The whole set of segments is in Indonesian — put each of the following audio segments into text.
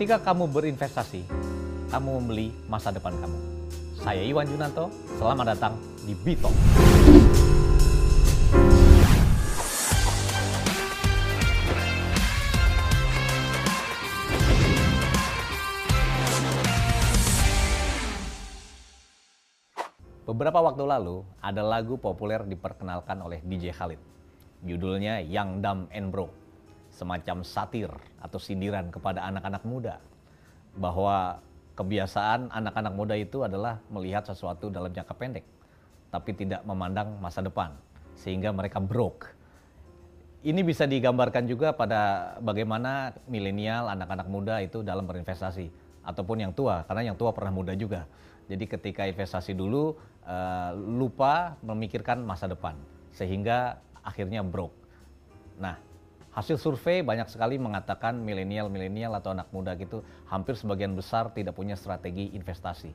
Ketika kamu berinvestasi, kamu membeli masa depan kamu. Saya Iwan Junanto, selamat datang di Bito. Beberapa waktu lalu, ada lagu populer diperkenalkan oleh DJ Khalid. Judulnya Young Dumb and Broke. Semacam satir atau sindiran kepada anak-anak muda. Bahwa kebiasaan anak-anak muda itu adalah melihat sesuatu dalam jangka pendek. Tapi tidak memandang masa depan. Sehingga mereka broke. Ini bisa digambarkan juga pada bagaimana milenial, anak-anak muda itu dalam berinvestasi. Ataupun yang tua, karena yang tua pernah muda juga. Jadi ketika investasi dulu uh, lupa memikirkan masa depan sehingga akhirnya broke. Nah, hasil survei banyak sekali mengatakan milenial-milenial atau anak muda gitu hampir sebagian besar tidak punya strategi investasi.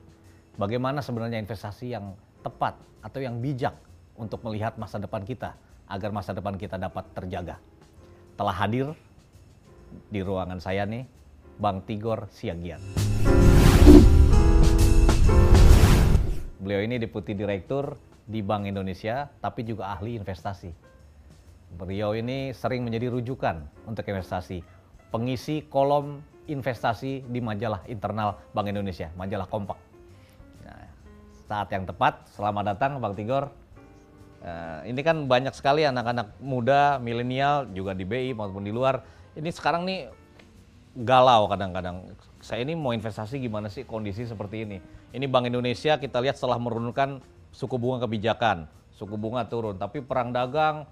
Bagaimana sebenarnya investasi yang tepat atau yang bijak untuk melihat masa depan kita agar masa depan kita dapat terjaga. Telah hadir di ruangan saya nih Bang Tigor Siagian. Beliau ini deputi direktur di Bank Indonesia, tapi juga ahli investasi. Beliau ini sering menjadi rujukan untuk investasi, pengisi kolom investasi di majalah internal Bank Indonesia, majalah Kompak. Nah, saat yang tepat, selamat datang Bang Tigor. Uh, ini kan banyak sekali anak-anak muda, milenial, juga di BI maupun di luar. Ini sekarang nih galau kadang-kadang. Saya ini mau investasi gimana sih kondisi seperti ini? Ini Bank Indonesia kita lihat setelah menurunkan suku bunga kebijakan, suku bunga turun, tapi perang dagang,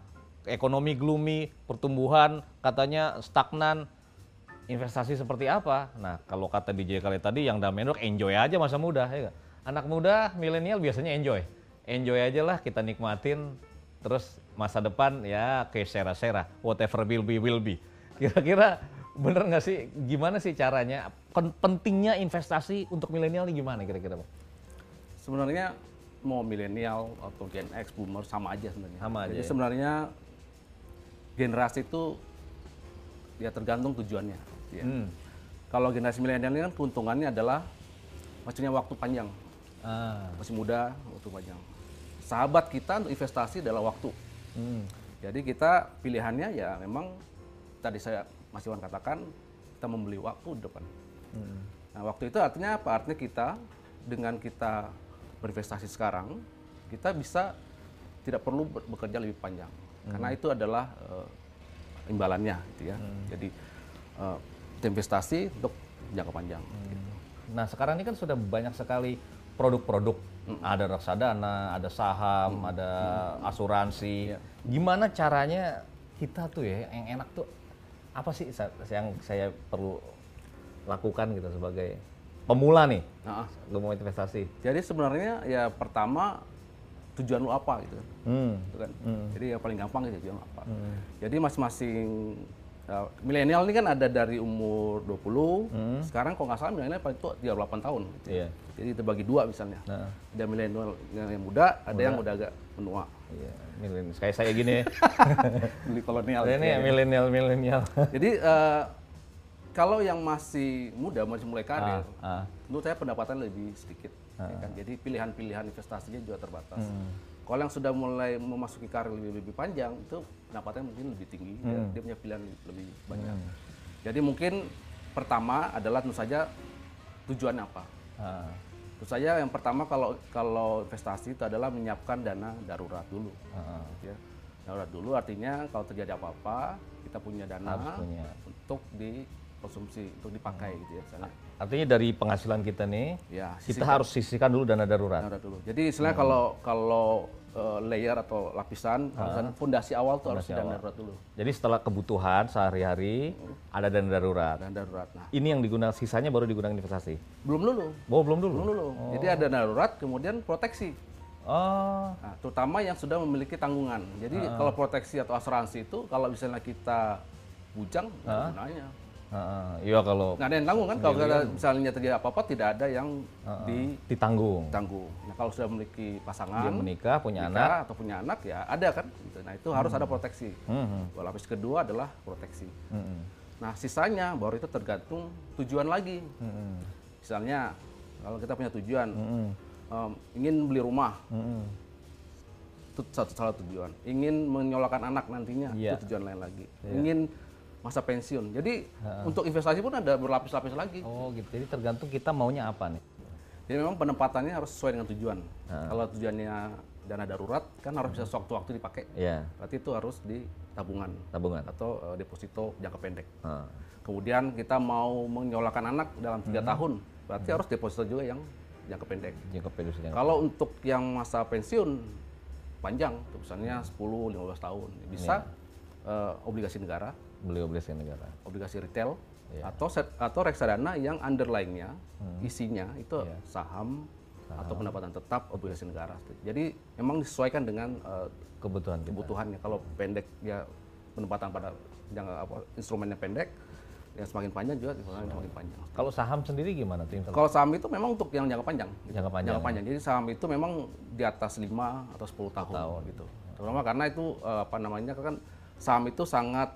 ekonomi gloomy, pertumbuhan katanya stagnan, investasi seperti apa? Nah, kalau kata DJ kali tadi yang Damenok enjoy aja masa muda, ya gak? Anak muda, milenial biasanya enjoy. Enjoy aja lah kita nikmatin terus masa depan ya kayak sera-sera, whatever will be will be. Kira-kira bener nggak sih gimana sih caranya pentingnya investasi untuk milenial ini gimana kira-kira? Sebenarnya mau milenial atau Gen X, Boomer sama aja sebenarnya. Sama aja. Jadi ya? sebenarnya generasi itu ya tergantung tujuannya. Ya. Hmm. Kalau generasi milenial ini kan keuntungannya adalah maksudnya waktu panjang. Ah. Masih muda, waktu panjang. Sahabat kita untuk investasi adalah waktu. Hmm. Jadi kita pilihannya ya memang tadi saya Mas Iwan katakan kita membeli waktu di depan. Hmm. Nah waktu itu artinya apa? Artinya kita dengan kita berinvestasi sekarang kita bisa tidak perlu bekerja lebih panjang hmm. karena itu adalah uh, imbalannya, gitu ya. Hmm. Jadi uh, investasi untuk jangka panjang. Hmm. Gitu. Nah sekarang ini kan sudah banyak sekali produk-produk. Hmm. Ada reksadana, ada saham, hmm. ada hmm. asuransi. Ya. Gimana caranya kita tuh ya yang enak tuh apa sih yang saya perlu lakukan gitu sebagai pemula nih, nah, mau investasi? Jadi sebenarnya ya pertama tujuan lu apa gitu, hmm. gitu kan. Hmm. Jadi yang paling gampang gitu tujuan apa. Hmm. Jadi masing-masing uh, milenial ini kan ada dari umur 20, hmm. sekarang kalau nggak salah milenial paling tua 38 tahun. Gitu. Yeah. Jadi itu bagi dua misalnya. Nah. Ada milenial yang muda, ada muda. yang udah agak menua. Iya, milenial. Kayak saya gini ya. Beli kolonial. Ini ya, milenial, milenial. Jadi uh, kalau yang masih muda, masih mulai karir, ah, ah. menurut saya pendapatan lebih sedikit. Ah. Ya kan? Jadi pilihan-pilihan investasinya juga terbatas. Hmm. Kalau yang sudah mulai memasuki karir lebih, lebih panjang, itu pendapatannya mungkin lebih tinggi. Hmm. Dia, dia punya pilihan lebih banyak. Hmm. Jadi mungkin pertama adalah tentu saja tujuan apa. Ah. Tentu saja yang pertama kalau kalau investasi itu adalah menyiapkan dana darurat dulu. Gitu ya. Darurat dulu artinya kalau terjadi apa-apa kita punya dana punya. untuk dikonsumsi, untuk dipakai uh-huh. gitu ya. Misalnya. Artinya dari penghasilan kita nih, ya, kita harus sisihkan dulu dana darurat. Darurat dulu. Jadi istilahnya hmm. kalau kalau uh, layer atau lapisan, uh, fondasi awal tuh harus dana darurat dulu. Jadi setelah kebutuhan sehari-hari hmm. ada dana darurat. Dana darurat. Nah, ini yang digunakan sisanya baru digunakan investasi. Belum dulu. Oh, belum dulu. Belum dulu. Oh. Jadi ada dana darurat kemudian proteksi. Oh. Nah, terutama yang sudah memiliki tanggungan. Jadi uh. kalau proteksi atau asuransi itu kalau misalnya kita bujang, uh. gunanya. Iya kalau nggak ada yang tanggung kan kalau ada misalnya terjadi apa-apa tidak ada yang uh, di ditanggung. Tanggung. Nah kalau sudah memiliki pasangan, dia menikah, punya menikah, anak atau punya anak ya ada kan. Gitu. Nah itu hmm. harus ada proteksi. Hmm. Lapis kedua adalah proteksi. Hmm. Nah, sisanya baru itu tergantung tujuan lagi. Hmm. Misalnya kalau kita punya tujuan hmm. um, ingin beli rumah, hmm. itu satu salah tujuan. Ingin menyolakan anak nantinya, yeah. itu tujuan lain lagi. Yeah. Ingin masa pensiun. Jadi uh. untuk investasi pun ada berlapis-lapis lagi. Oh gitu. Jadi tergantung kita maunya apa nih. Jadi memang penempatannya harus sesuai dengan tujuan. Uh. Kalau tujuannya dana darurat kan harus bisa sewaktu-waktu dipakai. Yeah. Berarti itu harus di tabungan. Tabungan. Atau uh, deposito jangka pendek. Uh. Kemudian kita mau menyolakan anak dalam tiga hmm. tahun, berarti hmm. harus deposito juga yang jangka pendek. Jangka pendek. Kalau untuk yang masa pensiun panjang, misalnya 10-15 tahun, bisa yeah. uh, obligasi negara. Beli obligasi negara. Obligasi retail. Yeah. Atau set, atau reksadana yang underlying-nya, hmm. isinya itu yeah. saham, atau pendapatan tetap obligasi negara. Jadi memang disesuaikan dengan uh, kebutuhan kita. kebutuhannya. Kalau pendek ya pendapatan pada jangka apa instrumennya pendek, yang semakin panjang juga oh. semakin panjang. Kalau saham sendiri gimana tuh? Kalau saham itu memang untuk yang jangka panjang. Gitu. Jangka panjang. Jangka panjang. Jadi saham itu memang di atas 5 atau 10 tahun, tahun. gitu. Terutama karena itu uh, apa namanya kan saham itu sangat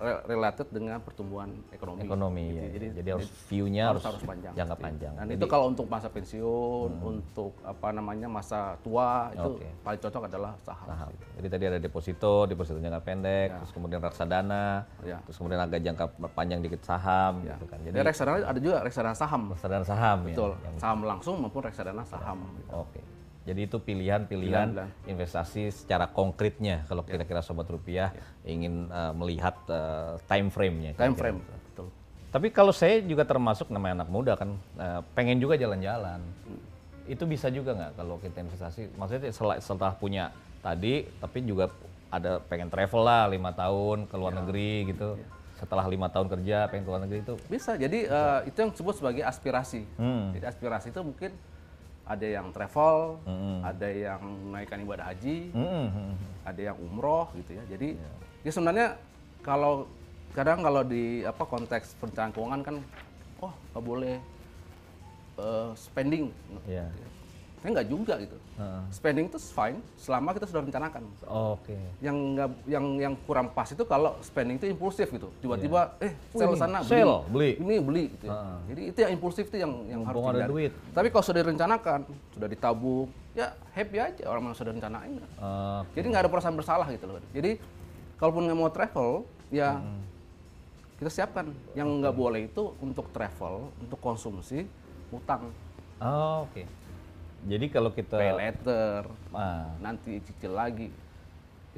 related dengan pertumbuhan ekonomi. Ekonomi, gitu. ya. Jadi, jadi harus view-nya harus, harus panjang. Jangka gitu. panjang. Dan jadi, itu kalau untuk masa pensiun, hmm. untuk apa namanya masa tua itu okay. paling cocok adalah saham. saham. Gitu. Jadi tadi ada deposito, deposito jangka pendek, ya. terus kemudian reksadana, ya. terus kemudian agak jangka panjang dikit saham, ya. gitu kan. Jadi reksadana ada juga reksadana saham. Reksadana saham. Ya, Betul. Ya, saham langsung maupun reksadana saham. Gitu. Oke. Okay. Jadi itu pilihan-pilihan investasi secara konkretnya kalau ya. kira-kira sobat rupiah ya. ingin uh, melihat uh, time frame-nya. Time frame, betul. Tapi kalau saya juga termasuk namanya anak muda kan uh, pengen juga jalan-jalan. Hmm. Itu bisa juga nggak kalau kita investasi? Maksudnya setelah, setelah punya tadi, tapi juga ada pengen travel lah lima tahun ke luar ya. negeri gitu. Ya. Setelah lima tahun kerja pengen ke luar negeri itu bisa. Jadi uh, itu yang disebut sebagai aspirasi. Hmm. Jadi aspirasi itu mungkin ada yang travel, mm-hmm. ada yang menaikkan ibadah haji, mm-hmm. ada yang umroh gitu ya. Jadi yeah. ya sebenarnya kalau kadang kalau di apa konteks perencanaan keuangan kan, oh nggak boleh uh, spending. Yeah. Gitu ya. Tapi nggak juga gitu. Uh. Spending itu fine selama kita sudah rencanakan. Oh, Oke. Okay. Yang nggak yang yang kurang pas itu kalau spending itu impulsif gitu. Tiba-tiba yeah. eh sel sana beli, beli. Ini beli gitu. Uh. Jadi itu yang impulsif itu yang yang harus ada duit. Tapi kalau sudah direncanakan, sudah ditabung, ya happy aja orang yang sudah rencanain. Uh, okay. Jadi nggak ada perasaan bersalah gitu loh. Jadi kalaupun nggak mau travel, ya hmm. kita siapkan. Yang nggak boleh itu untuk travel, untuk konsumsi, utang. Oh, oke. Okay. Jadi kalau kita pay letter, ah. nanti cicil lagi,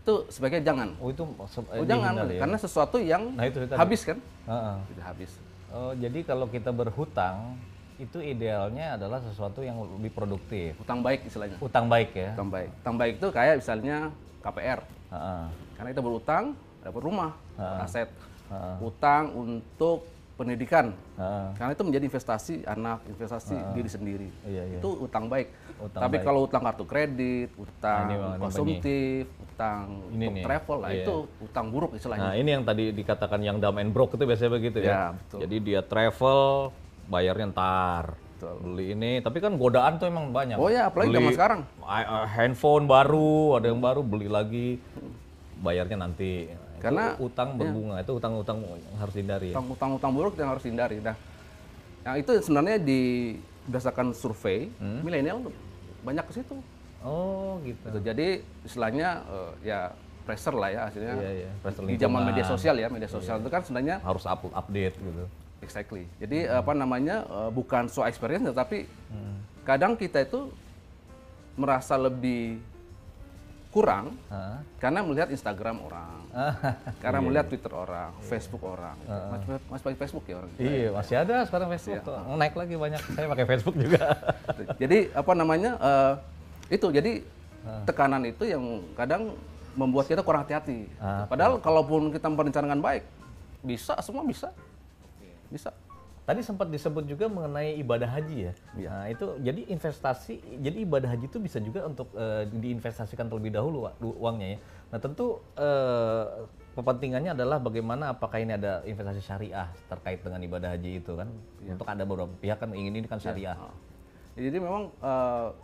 itu sebaiknya jangan. Oh itu oh, jangan, ya? karena sesuatu yang nah, itu, itu habis kan? Uh -uh. habis. Oh, jadi kalau kita berhutang itu idealnya adalah sesuatu yang lebih produktif. Utang baik istilahnya. Utang baik ya. Utang baik. Utang baik itu kayak misalnya KPR. Uh -uh. Karena kita berutang dapat rumah, uh -uh. aset. Uh -uh. Utang untuk pendidikan. Uh. Karena itu menjadi investasi anak, investasi uh. diri sendiri. Iya, iya. Itu utang baik. Utang Tapi baik. kalau utang kartu kredit, utang nah, konsumtif, ini. utang ini untuk nih. travel lah iya. itu utang buruk istilahnya. Nah, ini yang tadi dikatakan yang dumb and broke itu biasanya begitu ya. ya betul. Jadi dia travel bayarnya ntar. Betul. Beli ini, tapi kan godaan tuh emang banyak. Oh ya, apalagi zaman sekarang. Handphone baru, ada yang baru beli lagi. Bayarnya nanti karena itu utang ya. berbunga ya. itu utang-utang yang harus dihindari. Utang-utang buruk yang harus dihindari. Nah, yang itu sebenarnya di berdasarkan survei hmm? milenial banyak ke situ. Oh gitu. gitu. Jadi istilahnya uh, ya pressure lah ya hasilnya. Iya, iya. di zaman media sosial ya media sosial iya. itu kan sebenarnya harus up update gitu. Exactly. Jadi hmm. apa namanya uh, bukan so experience tetapi hmm. kadang kita itu merasa lebih kurang huh? karena melihat Instagram orang, karena iya, melihat iya. Twitter orang, iya. Facebook orang. Uh. Mas, mas pakai Facebook ya orang? Iya masih ada sekarang Facebook. Iya. Naik lagi banyak. Saya pakai Facebook juga. jadi apa namanya uh, itu jadi tekanan itu yang kadang membuat kita kurang hati-hati. Uh, Padahal kalaupun kita merencanakan baik, bisa semua bisa, bisa. Tadi sempat disebut juga mengenai ibadah haji ya. ya. Nah, itu jadi investasi, jadi ibadah haji itu bisa juga untuk uh, diinvestasikan terlebih dahulu uangnya ya. Nah, tentu uh, kepentingannya adalah bagaimana apakah ini ada investasi syariah terkait dengan ibadah haji itu kan. Ya. Untuk ada beberapa pihak kan ingin ini kan iya. syariah. Ya. Jadi memang uh,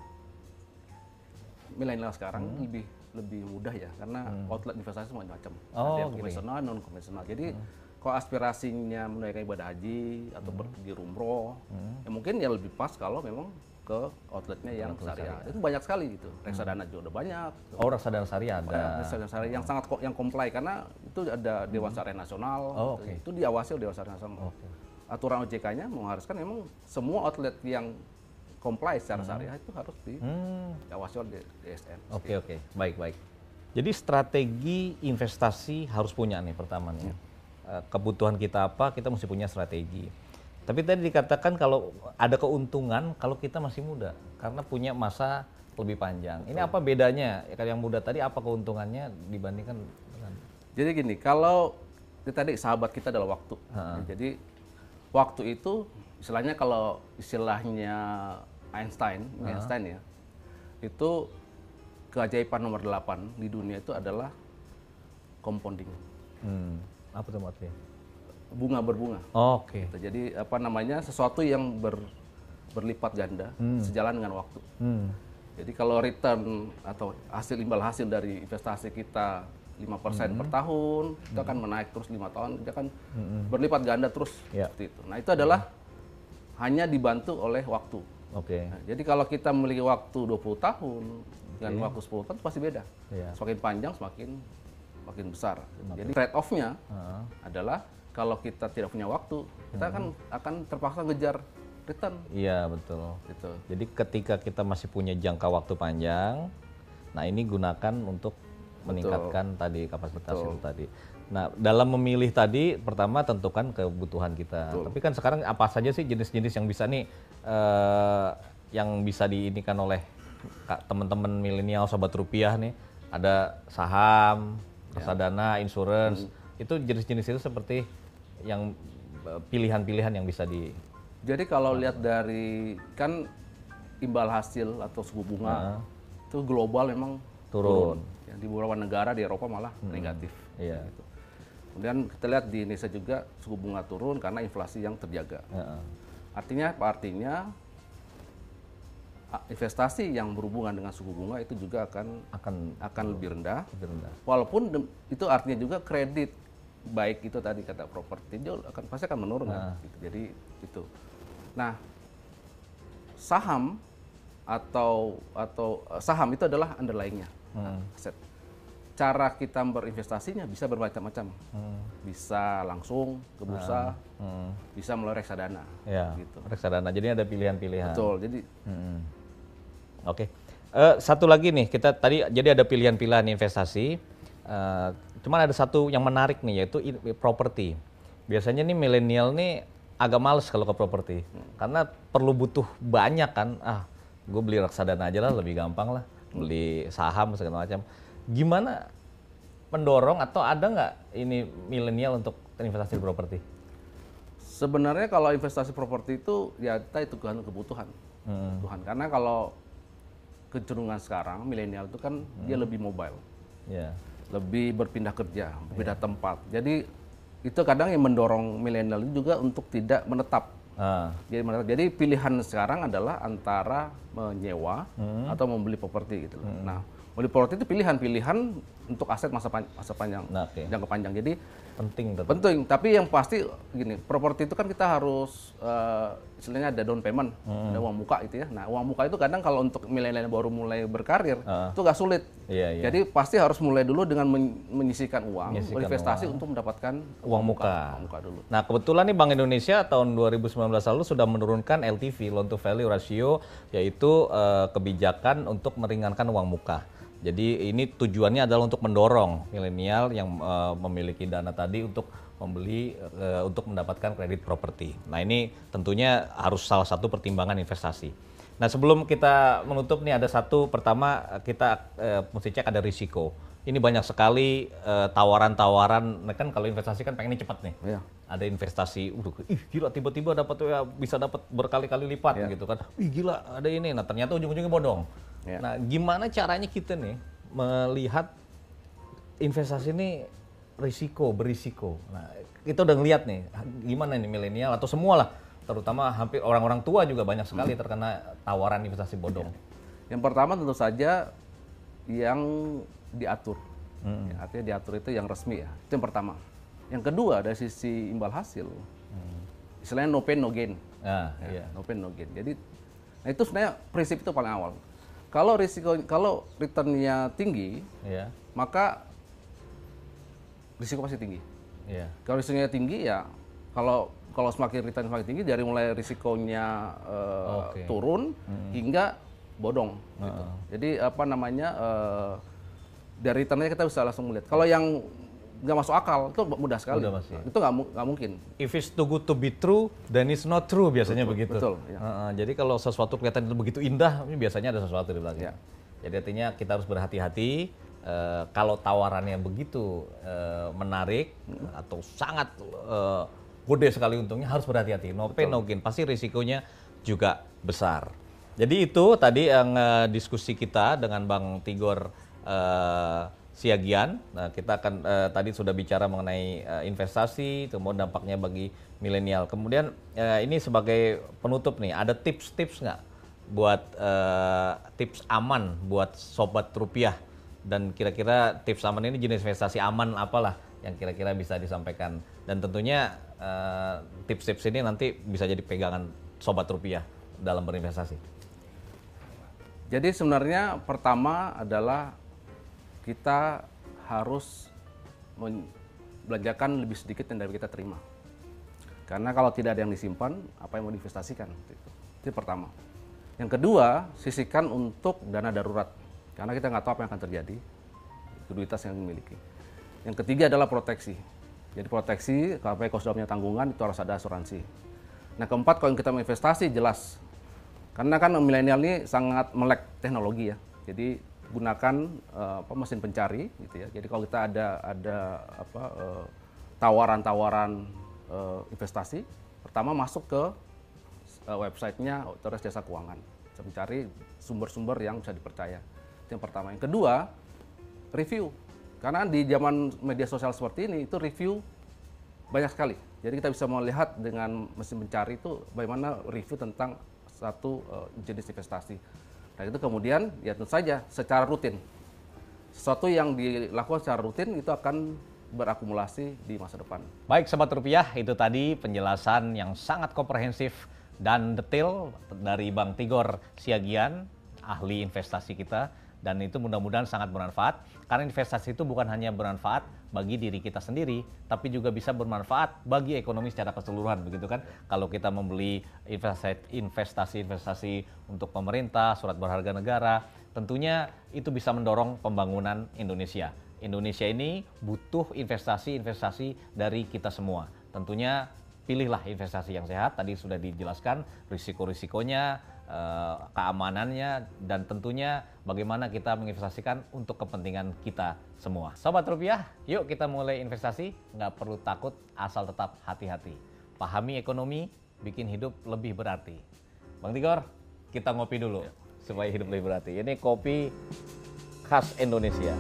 milenial sekarang hmm. lebih lebih mudah ya karena hmm. outlet investasi semua macam. Oh, ada yang konvensional, non konvensional. Jadi hmm kalau aspirasinya menunaikan ibadah haji atau Hmm. pergi umroh, ya mungkin ya lebih pas kalau memang ke outletnya yang syariah. Itu banyak sekali gitu. Reksadana juga udah banyak. Oh, reksadana syariah ada. Ya, reksadana syariah yang sangat yang comply karena itu ada Dewan Syariah Nasional. Oh, gitu. oke. Itu diawasi oleh Dewan Syariah Nasional. Oke. Aturan OJK-nya mengharuskan memang semua outlet yang comply secara syariah itu harus Hmm. diawasi oleh DSN. Oke oke, baik baik. Jadi strategi investasi harus punya nih pertama nih. Eh, Kebutuhan kita apa, kita mesti punya strategi. Tapi tadi dikatakan kalau ada keuntungan kalau kita masih muda karena punya masa lebih panjang. Ini apa bedanya? Ya, Kalau yang muda tadi apa keuntungannya dibandingkan dengan Jadi gini, kalau tadi sahabat kita adalah waktu. Jadi waktu itu istilahnya kalau istilahnya Einstein, ini Einstein ya, itu keajaiban nomor 8 di dunia itu adalah compounding, hmm, apa tuh maksudnya? Bunga berbunga. Oke. Gitu. Jadi apa namanya sesuatu yang ber, berlipat ganda sejalan dengan waktu. Hmm. Jadi kalau return atau hasil imbal hasil dari investasi kita 5% per tahun, itu akan menaik terus lima tahun, itu akan berlipat ganda terus Ya. seperti itu. Nah itu adalah hanya dibantu oleh waktu. Oke. Nah, jadi kalau kita memiliki waktu 20 tahun dengan waktu 10 tahun itu pasti beda. Iya. Semakin panjang semakin makin besar. Jadi trade off-nya Heeh. adalah kalau kita tidak punya waktu, kita akan akan terpaksa ngejar return Iya betul. gitu. Jadi ketika kita masih punya jangka waktu panjang, nah ini gunakan untuk meningkatkan tadi kapasitas itu tadi. Nah, dalam memilih tadi pertama tentukan kebutuhan kita. Tapi kan sekarang apa saja sih jenis-jenis yang bisa nih eh, yang bisa diinikan oleh teman-teman milenial sobat rupiah nih? Ada saham, reksadana, insurance. Itu jenis-jenis itu seperti yang eh, pilihan-pilihan yang bisa di Jadi kalau lihat dari kan imbal hasil atau suku bunga itu global memang Turun. Ya, di beberapa negara di Eropa malah negatif. Iya. Gitu. Kemudian kita lihat di Indonesia juga suku bunga turun karena inflasi yang terjaga. Heeh. Artinya apa? Artinya investasi yang berhubungan dengan suku bunga itu juga akan akan akan lebih rendah. lebih rendah. Walaupun itu artinya juga kredit baik itu tadi kata properti dia akan pasti akan menurun kan. Gitu. Jadi itu. Nah, saham atau atau eh, saham itu adalah underlyingnya Hmm. aset. Cara kita berinvestasinya bisa bermacam-macam. Hmm. Bisa langsung ke bursa, Hmm. bisa melalui reksadana. Ya, Gitu. reksadana. Jadi ada pilihan-pilihan. Betul. Jadi Hmm. Oke. Eh, satu lagi nih, kita tadi jadi ada pilihan-pilihan investasi. Eh, cuman ada satu yang menarik nih, yaitu properti. Biasanya nih milenial nih agak males kalau ke properti, karena perlu butuh banyak kan. Ah, gue beli reksadana aja lah, lebih gampang lah. Beli saham segala macam. Gimana mendorong atau ada nggak ini milenial untuk investasi di properti? sebenarnya kalau investasi properti itu ya kita itu kan kebutuhan. Hmm. Karena kalau kecenderungan sekarang milenial itu kan Hmm. dia lebih mobile. Ya. Lebih berpindah kerja, berpindah Iya. tempat. Jadi itu kadang yang mendorong milenial juga untuk tidak menetap. Ah, Jadi menetap. Jadi pilihan sekarang adalah antara menyewa Hmm. atau membeli properti gitu loh. Nah, membeli properti itu pilihan-pilihan untuk aset masa pan- masa panjang, Nah, oke. jangka panjang. Jadi penting tetap. penting. Tapi yang pasti gini, properti itu kan kita harus eh, istilahnya ada down payment, Hmm. ada uang muka itu ya. Nah, uang muka itu kadang kalau untuk milenial yang baru mulai berkarir Ah. itu agak sulit. Iya, iya. Jadi pasti harus mulai dulu dengan men- menyisihkan uang, Menyisihkan investasi untuk mendapatkan Uang muka. Uang muka dulu. Nah, kebetulan nih Bank Indonesia tahun 2019 lalu sudah menurunkan LTV (loan to value ratio) yaitu eh, kebijakan untuk meringankan uang muka. Jadi ini tujuannya adalah untuk mendorong milenial yang eh, memiliki dana tadi untuk membeli eh, untuk mendapatkan kredit properti. Nah, ini tentunya harus salah satu pertimbangan investasi. Nah, sebelum kita menutup nih ada satu pertama kita eh, mesti cek ada risiko. Ini banyak sekali eh, tawaran-tawaran. Nah, kan kalau investasi kan pengennya cepat nih Iya. ada investasi, udah, ih gila tiba-tiba dapat ya bisa dapat berkali-kali lipat Iya. gitu kan, ih gila ada ini, nah ternyata ujung-ujungnya bodong. Iya. Nah gimana caranya kita nih melihat investasi ini risiko berisiko. Nah kita udah ngeliat nih gimana nih milenial atau semua lah, terutama hampir orang-orang tua juga banyak sekali Hmm. terkena tawaran investasi bodong. Yang pertama tentu saja yang diatur. Hmm. Ya, artinya diatur itu yang resmi ya. Itu yang pertama. Yang kedua dari sisi imbal hasil, hmm. istilahnya no pain no gain. Ah, ya, iya. No pain no gain. Jadi, nah itu sebenarnya prinsip itu paling awal. Kalau risiko, kalau returnnya tinggi, yeah. maka risiko pasti tinggi. Yeah. Kalau risikonya tinggi ya, kalau kalau semakin return semakin tinggi dari mulai risikonya uh, okay. turun hmm. hingga bodong. Uh -uh. Gitu. Jadi apa namanya uh, dari returnnya kita bisa langsung melihat. Kalau yang nggak masuk akal itu mudah sekali. Mudah masih. Itu nggak nggak mungkin. If it's too good to be true, then it's not true biasanya betul, begitu. Betul. Ya. Uh, uh, jadi kalau sesuatu kelihatan itu begitu indah, ini biasanya ada sesuatu di belakang. Ya. Jadi artinya kita harus berhati-hati uh, kalau tawarannya begitu uh, menarik hmm. atau sangat uh, gede sekali untungnya harus berhati-hati. No pain no gain. Pasti risikonya juga besar. Jadi itu tadi yang uh, diskusi kita dengan Bang Tigor uh, Siagian. Nah, kita akan uh, tadi sudah bicara mengenai uh, investasi, kemudian dampaknya bagi milenial. Kemudian uh, ini sebagai penutup nih, ada tips-tips nggak buat uh, tips aman buat sobat rupiah dan kira-kira tips aman ini jenis investasi aman apalah yang kira-kira bisa disampaikan dan tentunya tips-tips uh, ini nanti bisa jadi pegangan sobat rupiah dalam berinvestasi. Jadi sebenarnya pertama adalah kita harus belanjakan lebih sedikit yang dari kita terima. Karena kalau tidak ada yang disimpan, apa yang mau diinvestasikan? Itu, pertama. Yang kedua, sisihkan untuk dana darurat. Karena kita nggak tahu apa yang akan terjadi, likuiditas yang dimiliki. Yang ketiga adalah proteksi. Jadi proteksi, kalau sudah punya tanggungan, itu harus ada asuransi. Nah keempat, kalau kita investasi, jelas. Karena kan milenial ini sangat melek teknologi ya. Jadi gunakan uh, apa mesin pencari gitu ya. Jadi kalau kita ada ada apa uh, tawaran-tawaran uh, investasi, pertama masuk ke uh, websitenya Otoritas Jasa Keuangan, bisa mencari sumber-sumber yang bisa dipercaya. Itu yang pertama. Yang kedua, review. Karena di zaman media sosial seperti ini itu review banyak sekali. Jadi kita bisa melihat dengan mesin pencari itu bagaimana review tentang satu uh, jenis investasi Nah itu kemudian ya tentu saja secara rutin. Sesuatu yang dilakukan secara rutin itu akan berakumulasi di masa depan. Baik Sobat Rupiah, itu tadi penjelasan yang sangat komprehensif dan detail dari Bang Tigor Siagian, ahli investasi kita dan itu mudah-mudahan sangat bermanfaat. Karena investasi itu bukan hanya bermanfaat bagi diri kita sendiri tapi juga bisa bermanfaat bagi ekonomi secara keseluruhan begitu kan? Kalau kita membeli investasi-investasi untuk pemerintah surat berharga negara tentunya itu bisa mendorong pembangunan Indonesia. Indonesia ini butuh investasi-investasi dari kita semua. Tentunya pilihlah investasi yang sehat tadi sudah dijelaskan risiko-risikonya Eh, keamanannya dan tentunya bagaimana kita menginvestasikan untuk kepentingan kita semua. Sobat rupiah, yuk kita mulai investasi, nggak perlu takut asal tetap hati-hati. Pahami ekonomi, bikin hidup lebih berarti. Bang Tigor, kita ngopi dulu ya. supaya hidup lebih berarti. Ini kopi khas Indonesia.